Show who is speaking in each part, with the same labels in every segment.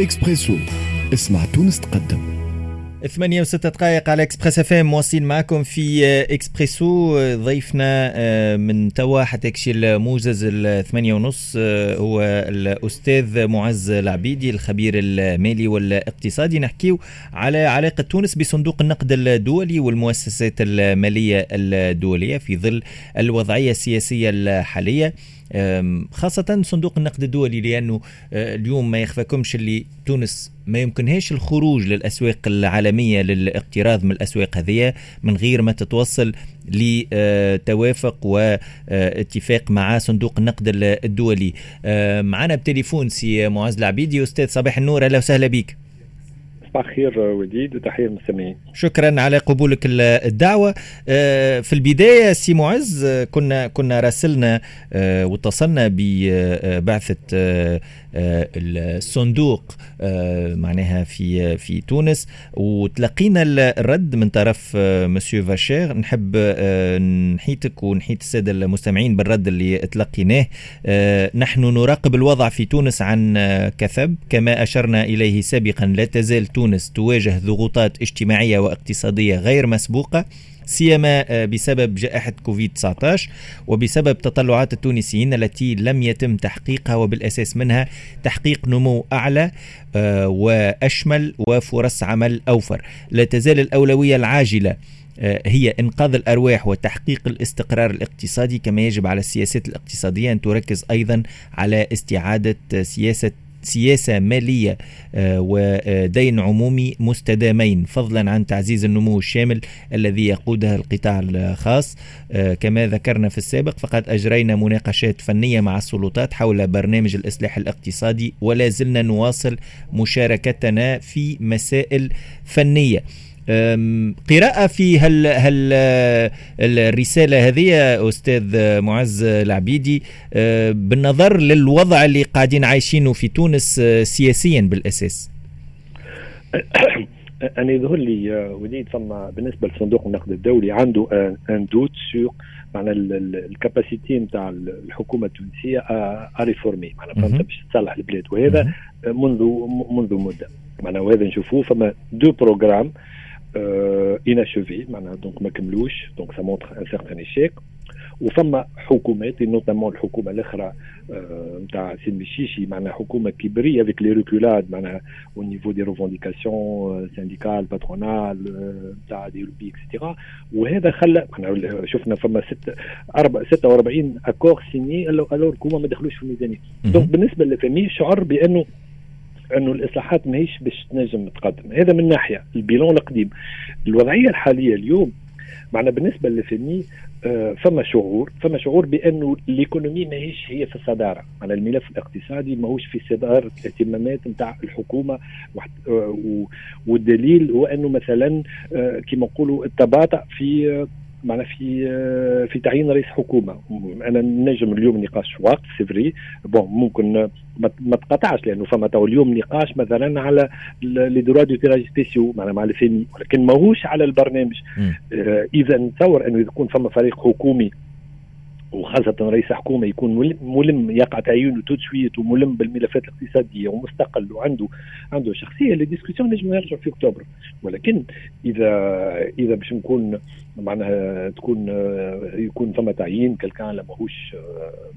Speaker 1: اكسبريسو اسمع تونس تقدم.
Speaker 2: ثمانية وستة دقائق على إكسبريس إف إم مواصلين معكم في إكسبريسو. ضيفنا آه، من توا حتى كشي الموجز الثمانية ونص آه، هو الأستاذ معز العبيدي الخبير المالي والاقتصادي. نحكيو على علاقة تونس بصندوق النقد الدولي والمؤسسات المالية الدولية في ظل الوضعية السياسية الحالية. خاصة صندوق النقد الدولي لأنه آه، اليوم ما يخفاكمش اللي تونس ما يمكنهاش الخروج للأسواق العالمية للاقتراض من الأسواق هذه من غير ما تتوصل لتوافق واتفاق مع صندوق النقد الدولي. معنا بتليفون سي معز العبيدي أستاذ صباح النور أهلا وسهلا بك.
Speaker 3: صباح الخير وليد وتحية للمستمعين.
Speaker 2: شكرا على قبولك الدعوة. آه، في البداية سي معز آه، كنا كنا راسلنا آه، واتصلنا ببعثه الصندوق معناها في في تونس وتلقينا الرد من طرف مسيو فاشير نحب نحيطك ونحيط السادة المستمعين بالرد اللي تلقيناه. نحن نراقب الوضع في تونس عن كثب. كما أشرنا إليه سابقا لا تزال تونس تونس تواجه ضغوطات اجتماعية واقتصادية غير مسبوقة سيما آه، بسبب جائحة كوفيد 19 وبسبب تطلعات التونسيين التي لم يتم تحقيقها وبالأساس منها تحقيق نمو أعلى آه، وأشمل وفرص عمل أوفر. لا تزال الأولوية العاجلة آه، هي إنقاذ الأرواح وتحقيق الاستقرار الاقتصادي كما يجب على السياسات الاقتصادية أن تركز أيضا على استعادة سياسة سياسة مالية آه، ودين عمومي مستدامين فضلا عن تعزيز النمو الشامل الذي يقودها القطاع الخاص. آه، كما ذكرنا في السابق فقد أجرينا مناقشات فنية مع السلطات حول برنامج الإصلاح الاقتصادي ولا زلنا نواصل مشاركتنا في مسائل فنية. قراءة في هال هال الرسالة هذه أستاذ معز العبيدي أه، بالنظر للوضع اللي قاعدين عايشينه في تونس أه، سياسيا بالأساس.
Speaker 3: أنا يظهر لي وليد ثم بالنسبة لصندوق النقد الدولي عنده un doute sur معنى ال capacité نتاع الحكومة التونسية à réformer. معنى فهمت باش تصلح البلاد. وهذا منذ منذ مدة. معنى وهذا نشوفوه فما deux programmes inachevés معناها donc ما كملوش donc ça montre un certain échec وفما حكومات notamment الحكومة الاخرى نتاع سي مشيشي معناها حكومه كبريه avec les reculades معناها au niveau des revendications syndicales patronales نتاع des lobbies etc وهذا خلى معناها شفنا فما ست 46 accords signés alors الحكومة ما دخلوش في الميزانيه donc بالنسبة لل FMI شعر بأنه إنه الإصلاحات ماهيش باش تنجم تقدم. هذا من ناحية ال bilan القديم. الوضعية الحالية اليوم معنا بالنسبة لل FMI آه فما شعور فما شعور بأنه ال économie ماهيش هي في الصدارة. على الملف الاقتصادي ماهوش في صداره الاهتمامات نتاع الحكومة. آه والدليل هو أنه مثلا آه كما نقولوا التباطؤ في معنا في في تعيين رئيس حكومة. أنا نجم اليوم نقاش وقت c'est vrai bon ممكن ما تقطعش لأنه فما تو اليوم نقاش مثلا على les droits de tirage spéciaux معنا مع ال FMI ولكن ماهوش على البرنامج. آه اذا نتصور أنه يكون فما فريق حكومي وخاصة رئيس حكومة يكون ملم, يقع تعيينه tout de suite وملم بالملفات الاقتصادية ومستقل وعنده عنده شخصية. les discussions نجم يرجع في أكتوبر. ولكن إذا إذا باش نكون معناها تكون يكون ثم تعيين quelqu'un لا ماهوش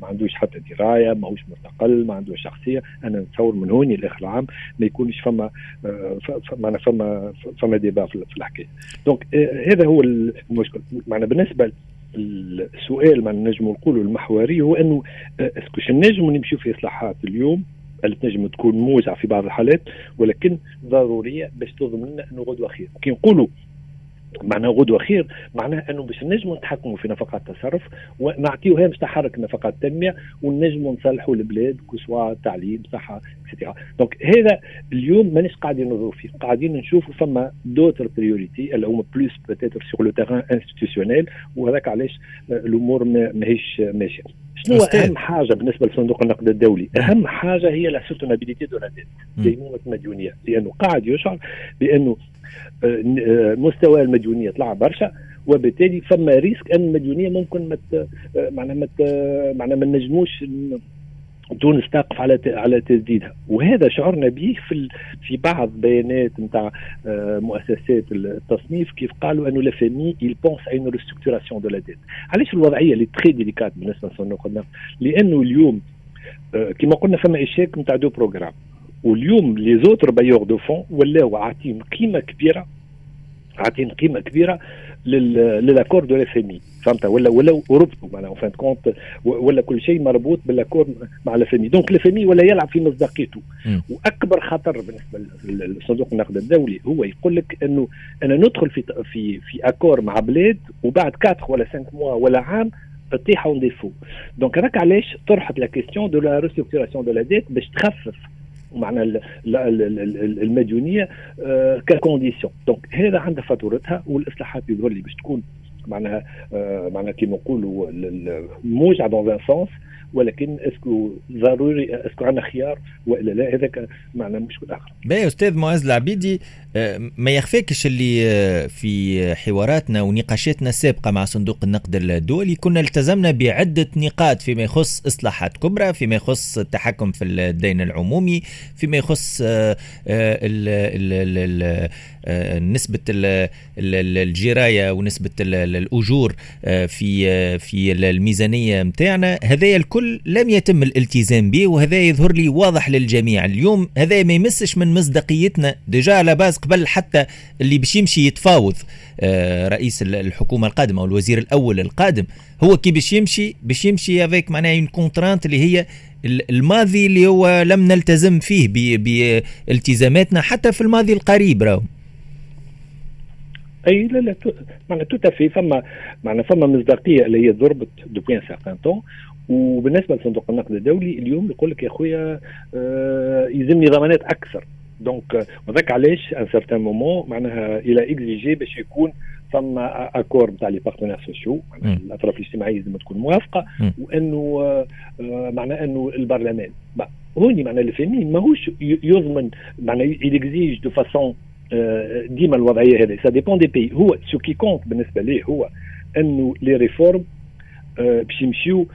Speaker 3: ما عندوش حتى دراية ماهوش مستقل ما عندوش شخصية أنا نتصور من هوني لاخر العام ما يكونش فما معناها فما فما débat في الحكاية. donc هذا هو المشكل. معناها بالنسبة السؤال ما نجم نقولوا المحوري هو أنه est-ce que نجم نمشيو في إصلاحات اليوم اللي تنجم تكون موجعه في بعض الحالات ولكن ضرورية باش تضمن لنا أنه غدوة خير. كي نقولوا معناه غدوة خير معناه أنه باش نجموا نتحكموا في نفقات التصرف ونعطيوها باش تحرك نفقات التنميه ونجموا نصلحوا البلاد كسوا تعليم صحة etc donc هذا اليوم مانيش قاعدين ننظروا فيه قاعدين نشوفوا فما d'autres priorités اللي هما plus peut-être sur le terrain institutionnel وهذاك علاش الأمور ماهيش ماشية. شنو أهم حاجة بالنسبة لصندوق النقد الدولي؟ أهم حاجة هي la soutenabilité de la dette ديمومه المديونيه لأنه قاعد يشعر بأنه مستوى المديونية طلع برشا وبالتالي فما risque أن المديونية ممكن مت آه، معناها مت معناها ما نجموش تونس تقف على على تسديدها. وهذا شعرنا به في في بعض بيانات نتاع آه، مؤسسات التصنيف كيف قالوا أنه le FMI pense à une restructuration de la dette. علاش الوضعية اللي très délicate بالنسبة لصندوق النقد لأنه اليوم آه، كما قلنا فما échec نتاع deux programmes واليوم les autres bailleurs de fonds ولاو عاطين قيمة كبيرة عاطين قيمة كبيرة لل accord du FMI فهمت؟ ولا ولا وربطوا معناها fin de compte ولا كل شيء مربوط بال accord مع ال FMI donc ال FMI ولا يلعب في مصداقيته. وأكبر خطر بالنسبة لصندوق النقد الدولي هو يقول لك أنه أنا ندخل في في في accord مع بلاد وبعد 4 ولا 5 mois ولا عام تطيح en défaut donc هذاك علاش طرحت la question de la restructuration de la dette باش تخفف معنى المديونية ك condition donc هذا عندها فاتورتها والإصلاحات يظهر لي باش تكون معناها معناها كيما نقولوا موجعه dans un sens ولكن est-ce que ضروري est-ce que عندنا خيار وإلا لا هذاك معنى مشكل آخر.
Speaker 2: باهي أستاذ معز العبيدي آه، ما يخفاكش اللي آه، في حواراتنا ونقاشاتنا السابقة مع صندوق النقد الدولي كنا التزمنا بعدة نقاط فيما يخص إصلاحات كبرى فيما يخص التحكم في الدين العمومي فيما يخص آه، نسبة الجراية ونسبة الأجور في في الميزانية نتاعنا هذا الكل لم يتم الالتزام به وهذا يظهر لي واضح للجميع. اليوم هذا ما يمسش من مصداقيتنا déjà à la base قبل حتى اللي باش يمشي يتفاوض. آه، رئيس الحكومة القادم أو الوزير الأول القادم هو كي باش يمشي باش يمشي avec معناها une contrainte اللي هي الماضي اللي هو لم نلتزم فيه بالتزاماتنا حتى في الماضي القريب راهو.
Speaker 3: أي لا لا معناها تو في فما معناها فما مصداقية اللي هي ضربت depuis un certain temps. وبالنسبة لصندوق النقد الدولي اليوم يقول لك يا خويا آه يلزمني ضمانات أكثر. donc وذاك علاش un certain moment معناها إلى اكزيجي باش يكون ثم accord نتاع les partenaires sociaux الأطراف الاجتماعية لازم تكون موافقة. وإنه آه معناه إنه البرلمان. هوني معناها ال FMI ماهوش يضمن معناها il exige de façon ديما الوضعيه هذه ça dépend des pays هو ce qui compte بالنسبة ليه هو انه les réformes باش يمشيو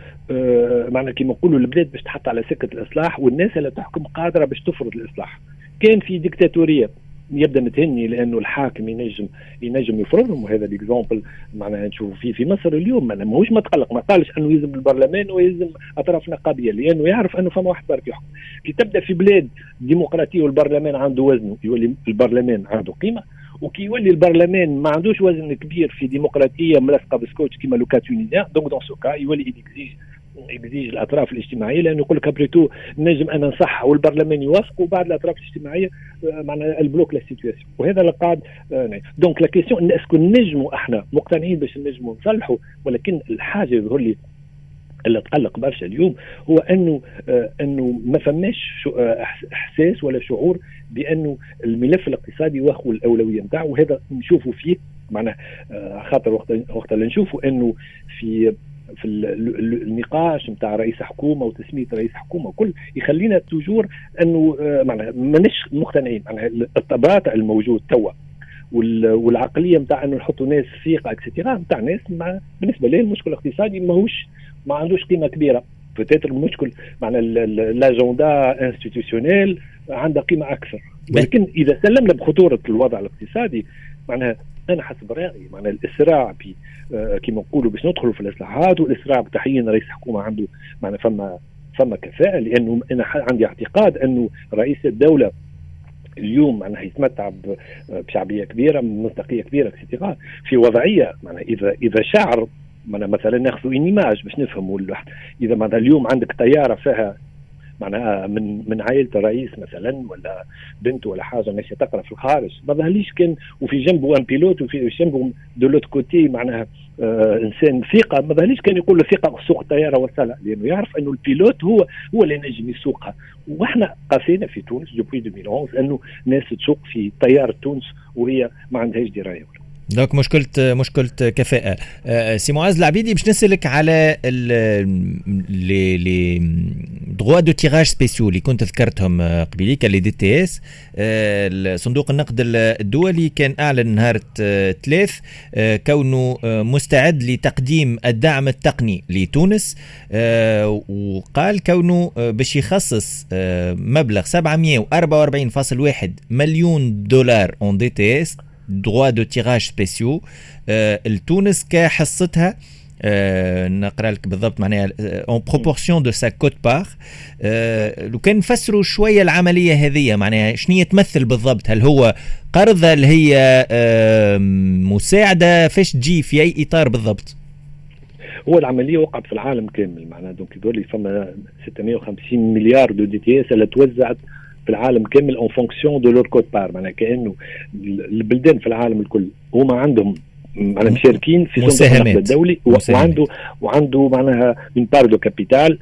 Speaker 3: معناها كيما نقولوا البلاد باش تحط على سكه الاصلاح والناس اللي تحكم قادره باش تفرض الاصلاح كان في ديكتاتوريه يبدأ متهني لأنه الحاكم ينجم ينجم يفرضهم. وهذا l'exemple معناها نشوف فيه في مصر اليوم. ماهوش ما تقلق ما قالش أنه يلزم البرلمان ويلزم أطراف نقابية. لأنه يعرف أنه فما واحد برك يحكم. كي تبدأ في بلاد ديمقراطية والبرلمان عنده وزنه يولي البرلمان عنده قيمة. وكي يولي البرلمان ما عندوش وزن كبير في ديمقراطية ملصقة بسكوتش كيما le cas tunisien donc dans ce cas يولي exige exige الأطراف الاجتماعية لأنه يقول لك après tout نجم أنا نصح والبرلمان يوافق وبعد الأطراف الاجتماعية آه، معناها il bloque la situation وهذا اللي قاعد donc la question est-ce que نجموا إحنا مقتنعين باش نجموا نصلحوا ولكن الحاجة يظهر لي اللي تقلق برشا اليوم هو أنه آه أنه ما فماش آه إحساس ولا شعور بأنه الملف الاقتصادي واخذ الأولوية نتاعه وهذا نشوفوا فيه معناه آه خاطر وقت وقت اللي نشوفوا أنه في في النقاش نتاع رئيس حكومة وتسمية رئيس حكومة وكل يخلينا toujours أنه آه، معناها مانيش مقتنعين معناها الطابع الموجود توا والعقلية نتاع أنه نحطوا ناس ثقة et cetera نتاع ناس مع بالنسبة ليه المشكل الاقتصادي ماهوش ما عندوش قيمة كبيرة. peut-être المشكل معنى l'agenda institutionnel عندها قيمة أكثر. ولكن إذا سلمنا بخطورة الوضع الاقتصادي معناها أنا حسب رأيي معناها الإسراع ب آه كما نقولوا باش ندخلوا في الإصلاحات والإسراع بتعيين رئيس حكومه عنده معنى فما فما كفاءة لأنه أنا عندي اعتقاد أنه رئيس الدولة اليوم معناها يتمتع بشعبية كبيرة مصداقيه كبيرة et cetera في وضعية معناها إذا إذا شعر معناها مثلا ناخذوا image باش نفهموا إذا معناها اليوم عندك طيارة فيها معناها من من عائلة الرئيس مثلا ولا بنت ولا حاجة ماشيه تقرأ في الخارج. ما ظهرليش كان وفي جنبه un pilote وفي جنبه de l'autre côté معناها آه إنسان ثقة. ما ظهرليش كان يقول له ثقة سوق الطيارة وصلها لأنه يعرف أنه ال pilote هو هو اللي نجم يسوقها وإحنا قاسينا في تونس depuis 2011 انه ناس تسوق في طيارة تونس وهي ما عندهاش دراية.
Speaker 2: donc مشكله مشكلة كفاءة. آه، سي معاذ العبيدي باش نسألك على les les droits de tirage spéciaux اللي كنت ذكرتهم آه، قبيليك les DTS. صندوق النقد الدولي كان أعلن نهار ثلاث كونه مستعد لتقديم الدعم التقني لتونس. وقال كونه باش يخصص مبلغ 744.1 مليون دولار en DTS. Droits de tirage spéciaux. لتونس كحصتها نقرأ لك بالضبط معناها en proportion de sa quote لو كان نفسروا شوية العملية هذه معناها شنو تمثل بالضبط؟ هل هو قرض؟ هل هي مساعدة؟ فاش تجي في أي إطار بالضبط؟
Speaker 3: هو العملية وقعت في العالم كامل معناها donc يقول لي فما 650 مليار de DTS اللي توزعت في العالم كامل en fonction de leur quote-part معناها كأنه البلدان في العالم الكل. هما عندهم معناها مشاركين في صندوق النقد الدولي وعنده وعنده معناها une part de capital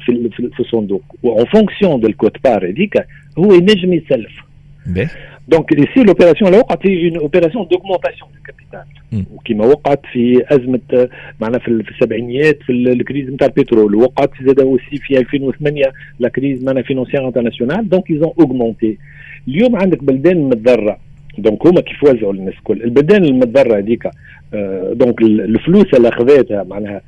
Speaker 3: في في الصندوق و en fonction de ال quote-part هذيك هو ينجم يسلف. donc ici l'opération اللي وقعت هي une opération d'augmentation de capital وكما وقعت في ازمه معنا في, في السبعينيات في ال crise نتاع البترول وقعت زاد aussi في 2008 la crise معنا financière internationale donc ils ont augmenté اليوم عندك بلدان متضرره donc هما كيف وزعوا للناس الكل البلدان المتضرره هذيك donc الفلوس اللي اخذتها معناها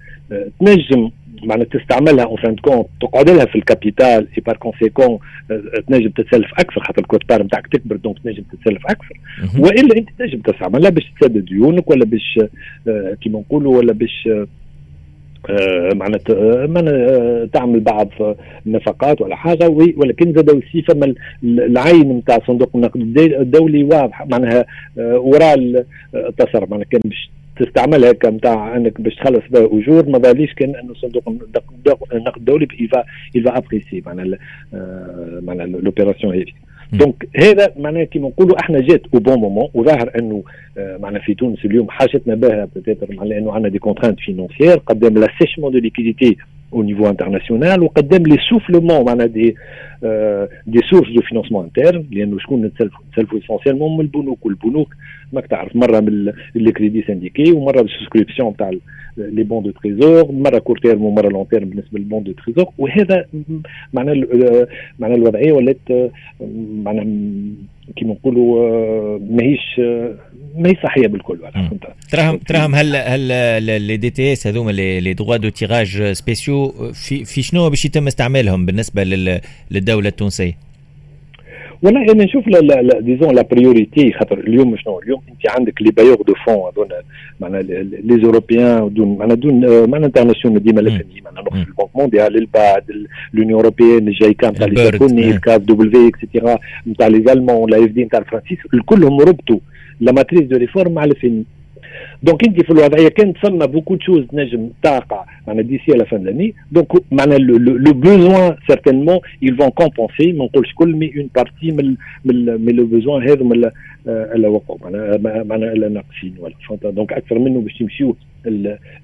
Speaker 3: تنجم معناها تستعملها en fin de compte تقعد لها في ال capital et par conséquent تنجم تتسلف أكثر خاطر ال quote-part نتاعك تكبر donc تنجم تتسلف أكثر. وإلا أنت تنجم تستعملها باش تسدد ديونك ولا باش كيما نقولوا ولا باش معناتها معناتها تعمل بعض النفقات ولا حاجة. ولكن زاد aussi فما العين نتاع صندوق النقد الدولي واضح معناها وراء التصرف معناها كان باش تستعملها هكا نتاع انك باش تخلص بها اجور ما باليش كان انه صندوق النقد الدولي il va il va apprécier معناها معناها l'opération هذه. donc هذا معناها كيما نقولوا إحنا جات au bon moment وظاهر انه معناها في تونس اليوم حاجتنا بها peut-être معناها لأنه عندنا des contraintes financières قدام l'assèchement de liquidités au niveau international وقدام l'essoufflement معناها des des sources de financement internes لأنه شكون نتسلفوا نتسلفوا essentiellement من البنوك والبنوك ماك تعرف مره من les crédits syndiqués ومره بال souscription تاع les bons de trésor مره court terme ومره long terme بالنسبة لل bons de trésor وهذا معناها معناها الوضعيه ولات معناها كيما نقولوا ماهيش ماهيش صحيه بالكل
Speaker 2: تراهم تراهم هل هل les DTS هذوما les droits de tirage spéciaux في في شنو باش يتم استعمالهم بالنسبة للدولة التونسية؟
Speaker 3: والله أنا نشوف là là disons la priorité خاطر اليوم شنو اليوم أنت عندك les bailleurs de fonds هذون معناها les Européens donc معناها donc معناها internationaux ديما ال FMI معناها نروح في ال Banque mondiale ال BAD l'Union européenne ال JICA نتاع les Japonais ال KfW et cetera نتاع les Allemands l'AFD نتاع الفرنسيس الكلهم ربطوا la matrice de réformes مع ال FMI donc انت في الوضعية كانت ثم beaucoup de choses تنجم تقع معناها d'ici la fin de l'année donc معناها le besoin certainement ils vont compenser ما نقولش كل mais une partie من من le besoin هذا من اللي وقعوا معناها معناها ناقصين ولا فهمت؟ donc أكثر منه باش تمشيو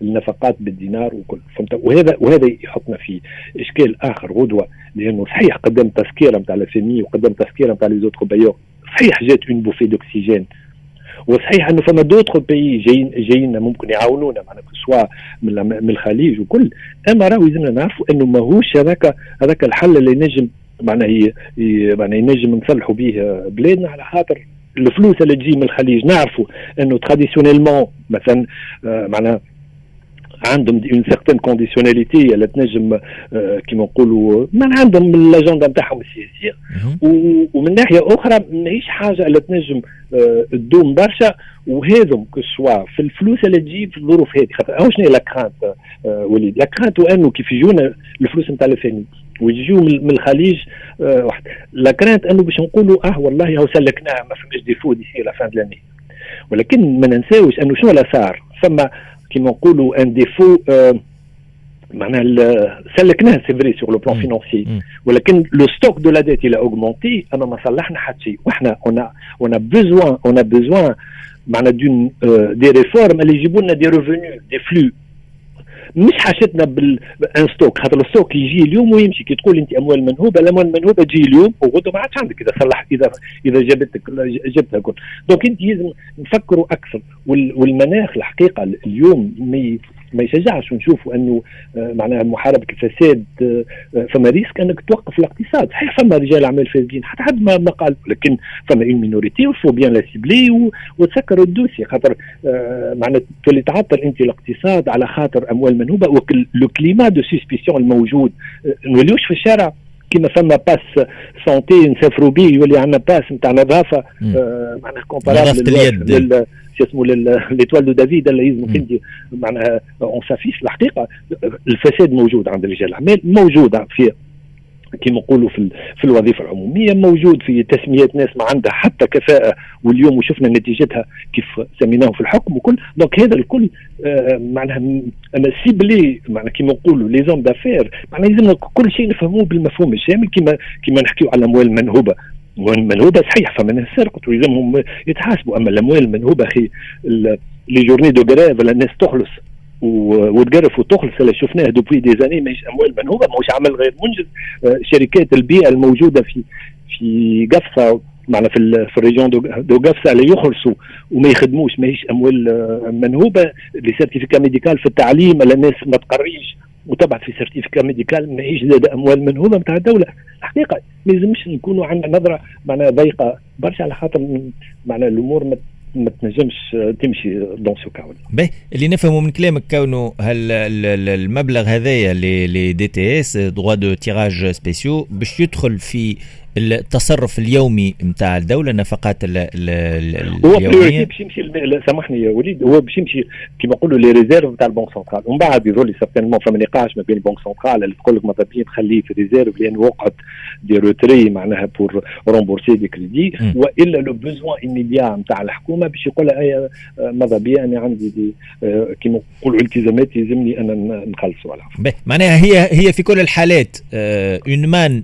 Speaker 3: النفقات بالدينار وكل فهمت؟ وهذا وهذا يحطنا في إشكال آخر غدوة. لأنه صحيح قدم تذكرة نتاع لا وقدم تذكرة نتاع les autres bailleurs صحيح جات une bouffée d'oxygène وصحيح أنه فما d'autres pays جايين جايين ممكن يعاونونا معناها soit من الخليج وكل. أما راهو لازمنا نعرفوا أنه ماهوش هذاك هذاك الحل اللي ينجم معناها معناها ينجم نصلحوا به بلادنا على خاطر الفلوس اللي تجي من الخليج. نعرفوا أنه traditionnellement مثلا آه معناها عندهم une certaine conditionnalité اللي تنجم آه كيما نقولوا من عندهم الاجنده نتاعهم السياسيه ومن ناحية أخرى ماهيش حاجة اللي تنجم آه تدوم برشا. وهذم كسوا في الفلوس اللي تجي في الظروف هذه. خاطر شنو هي la crainte آه وليد؟ la crainte هو أنه كيف يجونا الفلوس نتاع ال FMI. ويجيو من الخليج آه واحد. la crainte أنه باش نقولوا آه والله هو سلكناها ما فماش défaut d'ici la fin ولكن ما ننساوش أنه شنو اللي صار. فما كيما نقولوا un défaut معناها سلكناه c'est vrai sur le plan financier ولكن le stock de la dette il a augmenté اما ما صلحنا حتى شيء وحنا on on a besoin on a besoin معناها donc des réformes اللي يجيبوا لنا des revenus des flux مش حاجتنا بال un stock. خاطر ال stock يجي اليوم ويمشي. كي تقول أنت أموال منهوبة الاموال المنهوبه تجي اليوم وغدوة ما عادش عندك. إذا صلح اذا إذا جابتك جبتها كل. donc أنت لازم نفكروا أكثر. والمناخ الحقيقة اليوم ما يشجعش ونشوفوا أنه آه، معناها محاربة الفساد آه، آه، فما risque أنك توقف الاقتصاد. صحيح فما رجال أعمال فاسدين حتى حد ما ما قال لكن فما une minorité و faut bien la cibler وتسكروا ال dossier. خاطر معناها تولي تعطل أنت الاقتصاد على خاطر أموال منهوبة. le climat de suspicion الموجود نوليوش في الشارع. كيما فما pass santé نسافروا به يولي عندنا pass نتاع نظافة
Speaker 2: معناها comparable
Speaker 3: شو اسمه l'étoile de David اللي يلزمك انت معناها on s'affiche الحقيقة. الفساد موجود عند رجال الاعمال موجود في كما نقولوا في في الوظيفة العمومية موجود في تسميات ناس ما عندها حتى كفاءة واليوم وشفنا نتيجتها كيف سميناهم في الحكم وكل. donc هذا الكل آه معناها أنا cibler معناها كما نقولوا les hommes d'affaires معناها لازم كل شيء نفهموه بالمفهوم الشامل. كما كما نحكيو على الأموال المنهوبة. المنهوبة صحيح فما ناس سرقت ويلزمهم يتحاسبوا. أما الأموال المنهوبة أخي les journées de grève الناس تخلص. وتقرف وتخلص اللي شفناه depuis des années ماهيش أموال منهوبه ماهوش عمل غير منجز. آه، شركات البيئة الموجودة في في قفصة معنا في في ال région de, قفصة اللي يخلصوا وما يخدموش ماهيش أموال آه، منهوبه les certificats médicaux في التعليم الناس ما تقريش وتبعث في certificat médical ماهيش زاد أموال منهوبه نتاع الدولة. الحقيقة ما لازمش نكونوا عندنا نظرة معناها ضيقة برشا على خاطر معناها الأمور ما تنجمش تمشي dans ce cas
Speaker 2: باهي اللي نفهمه من كلامك كونه هل المبلغ هذايا اللي DTS droits de tirage spéciaux باش يدخل في التصرف اليومي نتاع الدولة النفقات
Speaker 3: اليومية؟ هو باش يمشي سامحني يا وليد هو باش يمشي كيما نقولوا les réserves نتاع ال Banque centrale. ومن بعد يظل certainement فما نقاش ما بين ال Banque centrale اللي تقول لك ماذا بيا تخليه في réserve لأن وقعت des retraits معناها pour rembourser des crédits وإلا le besoin immédiat نتاع الحكومة باش يقول لها ماذا بيا أنا عندي des كيما نقولوا التزامات يلزمني أنا نخلصوا
Speaker 2: معناها هي هي في كل الحالات une manne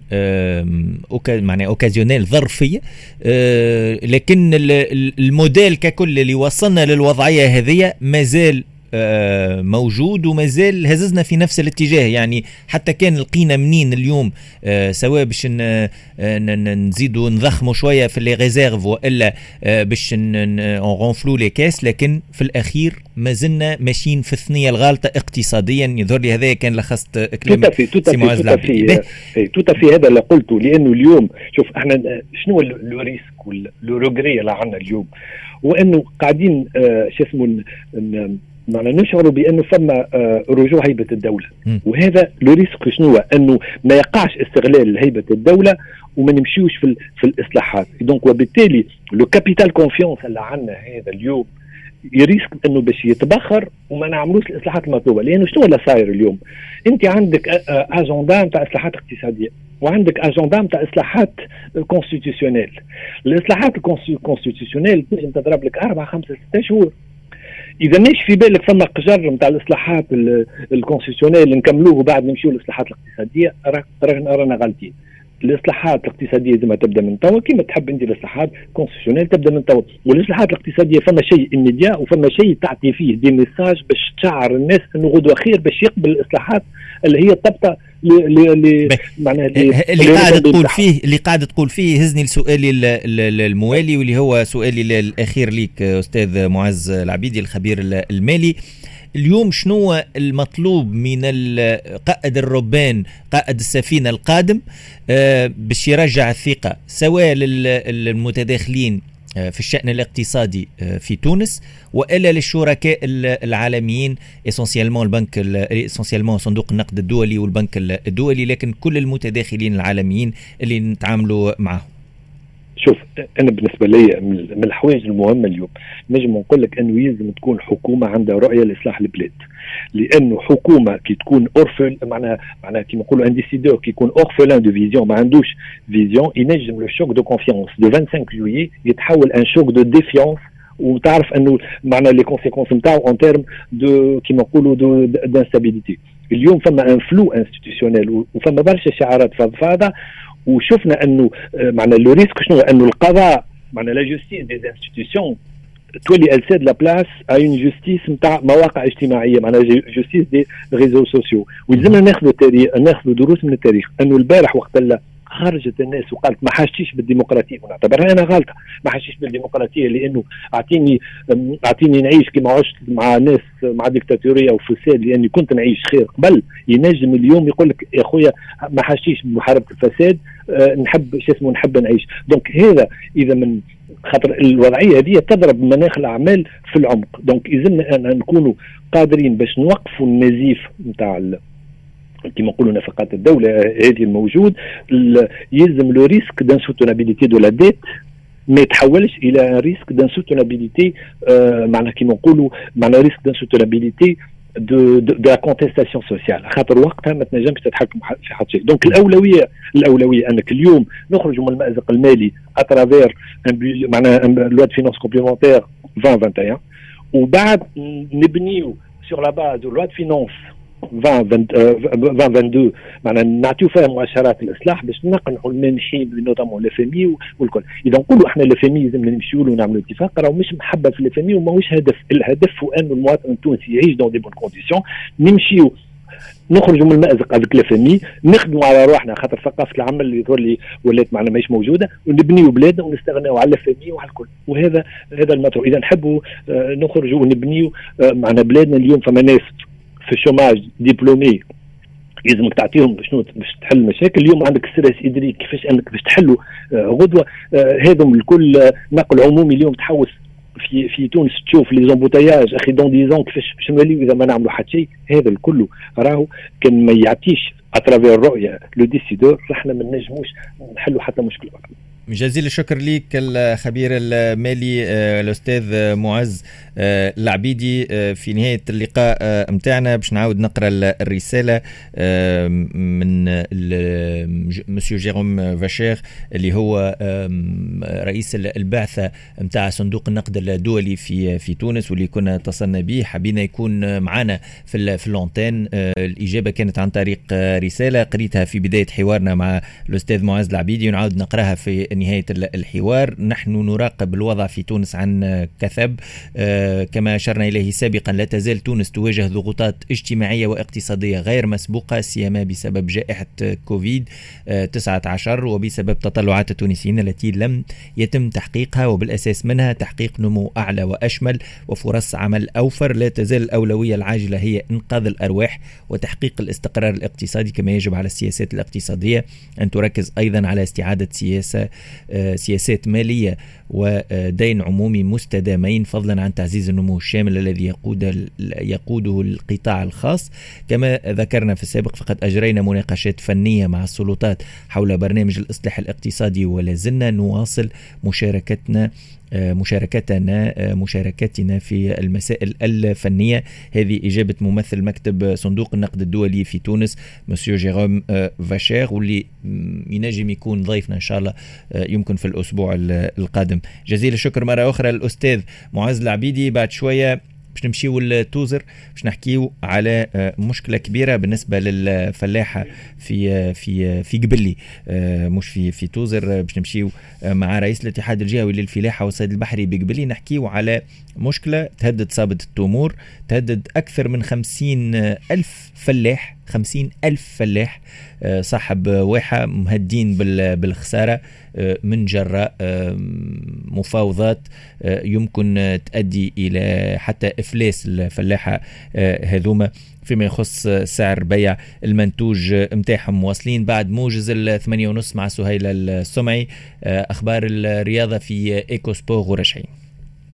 Speaker 2: معناها occasionnelle ظرفية. آه، لكن الموديل ككل اللي وصلنا للوضعية هذه مازال موجود وما زال هززنا في نفس الاتجاه. يعني حتى كان لقينا منين اليوم آه، سواء باش نزيدوا نضخموا شوية في les réserves وإلا باش ن renflouer les caisses لكن في الأخير ما زلنا ماشيين في الثنية الغالطة اقتصاديا. يظهر لي هذا كان لخصت كلام
Speaker 3: سي معز tout à fait هذا اللي قلته لأنه اليوم شوف إحنا شنو le risque le اللي عندنا اليوم؟ وانه قاعدين آه، شو اسمه معنا نشعر بأنه ثم آه، رجوع هيبة الدولة. وهذا le risque شنو أنه ما يقعش استغلال هيبة الدولة وما نمشيوش في, في الإصلاحات. donc وبالتالي le capital confiance اللي عندنا هذا اليوم ي risque أنه باش يتبخر وما نعملوش الإصلاحات المطلوبة. لأنه شنو اللي صاير اليوم؟ أنت عندك اجندا نتاع إصلاحات اقتصادية وعندك اجندا نتاع إصلاحات constitutionnelles الإصلاحات ال constitutionnelles تنجم تضرب لك أربع خمسة ستة شهور. إذا مش في بالك فما قجر نتاع الإصلاحات ال constitutionnelles نكملوه وبعد نمشيو للإصلاحات الاقتصادية رانا غالطين. الإصلاحات الاقتصادية لازم تبدأ من توا كيما تحب أنت الإصلاحات constitutionnelles تبدأ من توا. والإصلاحات الاقتصادية فما شيء immédiat وفما شيء تعطي فيه des messages باش تشعر الناس إنه غدوة خير باش يقبل الإصلاحات اللي هي تبقى
Speaker 2: اللي معناها اللي قاعد تقول فيه اللي قاعد تقول فيه هزني لسؤالي الموالي واللي هو سؤالي الأخير ليك أستاذ معز العبيدي الخبير المالي. اليوم شنو المطلوب من قائد الربان قائد السفينة القادم؟ آه، باش يرجع الثقة سواء للمتداخلين في الشأن الاقتصادي آه، في تونس وإلا للشركاء العالميين essentiellement البنك essentiellement صندوق النقد الدولي والبنك الدولي لكن كل المتداخلين العالميين اللي نتعاملوا معهم.
Speaker 3: شوف أنا بالنسبة لي من الحوايج المهمة اليوم نجم نقول لك أنه يلزم تكون حكومة عندها رؤية لإصلاح البلاد. لأنه حكومة كي تكون orpheline معناها معناها كي نقولوا un décideur كي يكون orphelin de vision ما عندوش vision ينجم le choc de confiance du 25 juillet يتحول en choc de défiance وتعرف أنه معناها les conséquences نتاعو en termes de كيما نقولوا d'instabilité اليوم فما un flou institutionnel وفما برشا شعارات فضفاضه وشفنا أنه معنى le risque شنو؟ أنه القضاء معنى la justice des institutions تولي elle cède la place à une justice نتاع مواقع اجتماعية معناها justice des réseaux sociaux ويلزمنا ناخذوا تاريخ ناخذوا دروس من التاريخ. أنه البارح وقت خرجت الناس وقالت ما حاجتيش بالديمقراطية. ونعتبرها أنا غلطة. ما حاجتيش بالديمقراطية لأنه اعطيني أعطيني نعيش كما عشت مع ناس مع ديكتاتورية وفساد لأني كنت نعيش خير. قبل ينجم اليوم يقول لك يا خويا ما حاجتيش بمحاربه الفساد أه نحب شو اسمه نحب نعيش. donc هذا إذا من خاطر الوضعية هذه تضرب مناخ الأعمال في العمق. donc يلزمنا ان نكونوا قادرين باش نوقفوا النزيف نتاع كما نقولوا نفقات الدولة هذه الموجود يلزم le risque d'insoutenabilité de la dette ما يتحولش إلى risque d'insoutenabilité آه معناها كيما نقولوا معناها risque d'insoutenabilité de de la contestation sociale خاطر وقتها ما تنجمش تتحكم في حتى شيء. donc الأولوية الأولوية أنك اليوم نخرجوا من المأزق المالي à travers معناها loi finances complémentaire 2021 وبعد نبنيو sur la base loi finances 2022 معناها نعطيو فيها مؤشرات الاصلاح باش نقنعوا المانحين notamment ال FMI والكل اذا نقولوا إحنا ال FMI لازم نمشيو له ونعملوا اتفاق راهو مش محبه في ال FMI وماهوش هدف الهدف هو انه المواطن التونسي يعيش dans des bonnes conditions نمشيو نخرجوا من المأزق هذيك l'FMI نخدموا على روحنا خاطر ثقافه العمل اللي يظهر لي ولات معنا ماهيش موجوده ونبنيوا بلادنا ونستغنوا على l'FMI وعلى الكل وهذا هذا المطلوب اذا نحبوا نخرجوا ونبنيوا معنا بلادنا اليوم فما ناس في ال chômage diplômés يلزمك تعطيهم شنو باش تحل المشاكل. اليوم عندك stress hydrique كيفاش أنك باش تحلوا آه، غدوة. آه، هذم الكل آه، نقل عمومي اليوم تحوس في في تونس تشوف les embouteillages أخي dans dix ans كيفاش باش نوليو إذا ما نعملوا حتى شيء. هذا الكل راهو كان ما يعطيش à travers الرؤية. le décideur إحنا ما نجموش نحلوا حتى مشكله
Speaker 2: جزيل الشكر ليك الخبير المالي آه، الأستاذ معز آه، العبيدي آه، في نهاية اللقاء متاعنا. باش نعاود نقرأ الرسالة من مسيو جيروم فاشير اللي هو رئيس البعثة متاع صندوق النقد الدولي في في تونس واللي كنا اتصلنا به. حبينا يكون معنا في في اللونتين الإجابة كانت عن طريق رسالة قريتها في بداية حوارنا مع الأستاذ معز العبيدي ونعاود نقرأها في نهاية الحوار. نحن نراقب الوضع في تونس عن كثب. آه، كما أشرنا إليه سابقا لا تزال تونس تواجه ضغوطات اجتماعية واقتصادية غير مسبوقة سيما بسبب جائحة كوفيد 19 وبسبب تطلعات التونسيين التي لم يتم تحقيقها وبالأساس منها تحقيق نمو أعلى وأشمل وفرص عمل أوفر. لا تزال الأولوية العاجلة هي إنقاذ الأرواح وتحقيق الاستقرار الاقتصادي كما يجب على السياسات الاقتصادية أن تركز أيضا على استعادة سياسة سياسات مالية ودين عمومي مستدامين فضلا عن تعزيز النمو الشامل الذي يقود يقوده القطاع الخاص. كما ذكرنا في السابق فقد أجرينا مناقشات فنية مع السلطات حول برنامج الإصلاح الاقتصادي ولا زلنا نواصل مشاركتنا مشاركتنا مشاركتنا في المسائل الفنية. هذه إجابة ممثل مكتب صندوق النقد الدولي في تونس مسيو جيروم فاشير واللي ينجم يكون ضيفنا إن شاء الله يمكن في الأسبوع القادم. جزيل الشكر مرة أخرى الأستاذ معز العبيدي. بعد شوية باش نمشيو لتوزر باش نحكيو على آه، مشكلة كبيرة بالنسبة للفلاحة في آه، في آه، في قبلي. مش في في توزر باش نمشيو مع رئيس الاتحاد الجهوي للفلاحة والصيد البحري بقبلي نحكيو على مشكلة تهدد صابه التمور تهدد أكثر من خمسين ألف فلاح خمسين ألف فلاح صاحب واحة مهدين بالخسارة من جراء مفاوضات يمكن تؤدي إلى حتى إفلاس الفلاحة هذوما. فيما يخص سعر بيع المنتوج متاعهم مواصلين. بعد موجز الثمانية ونص مع سهيل السمعي أخبار الرياضة في إيكو سبور وراجعين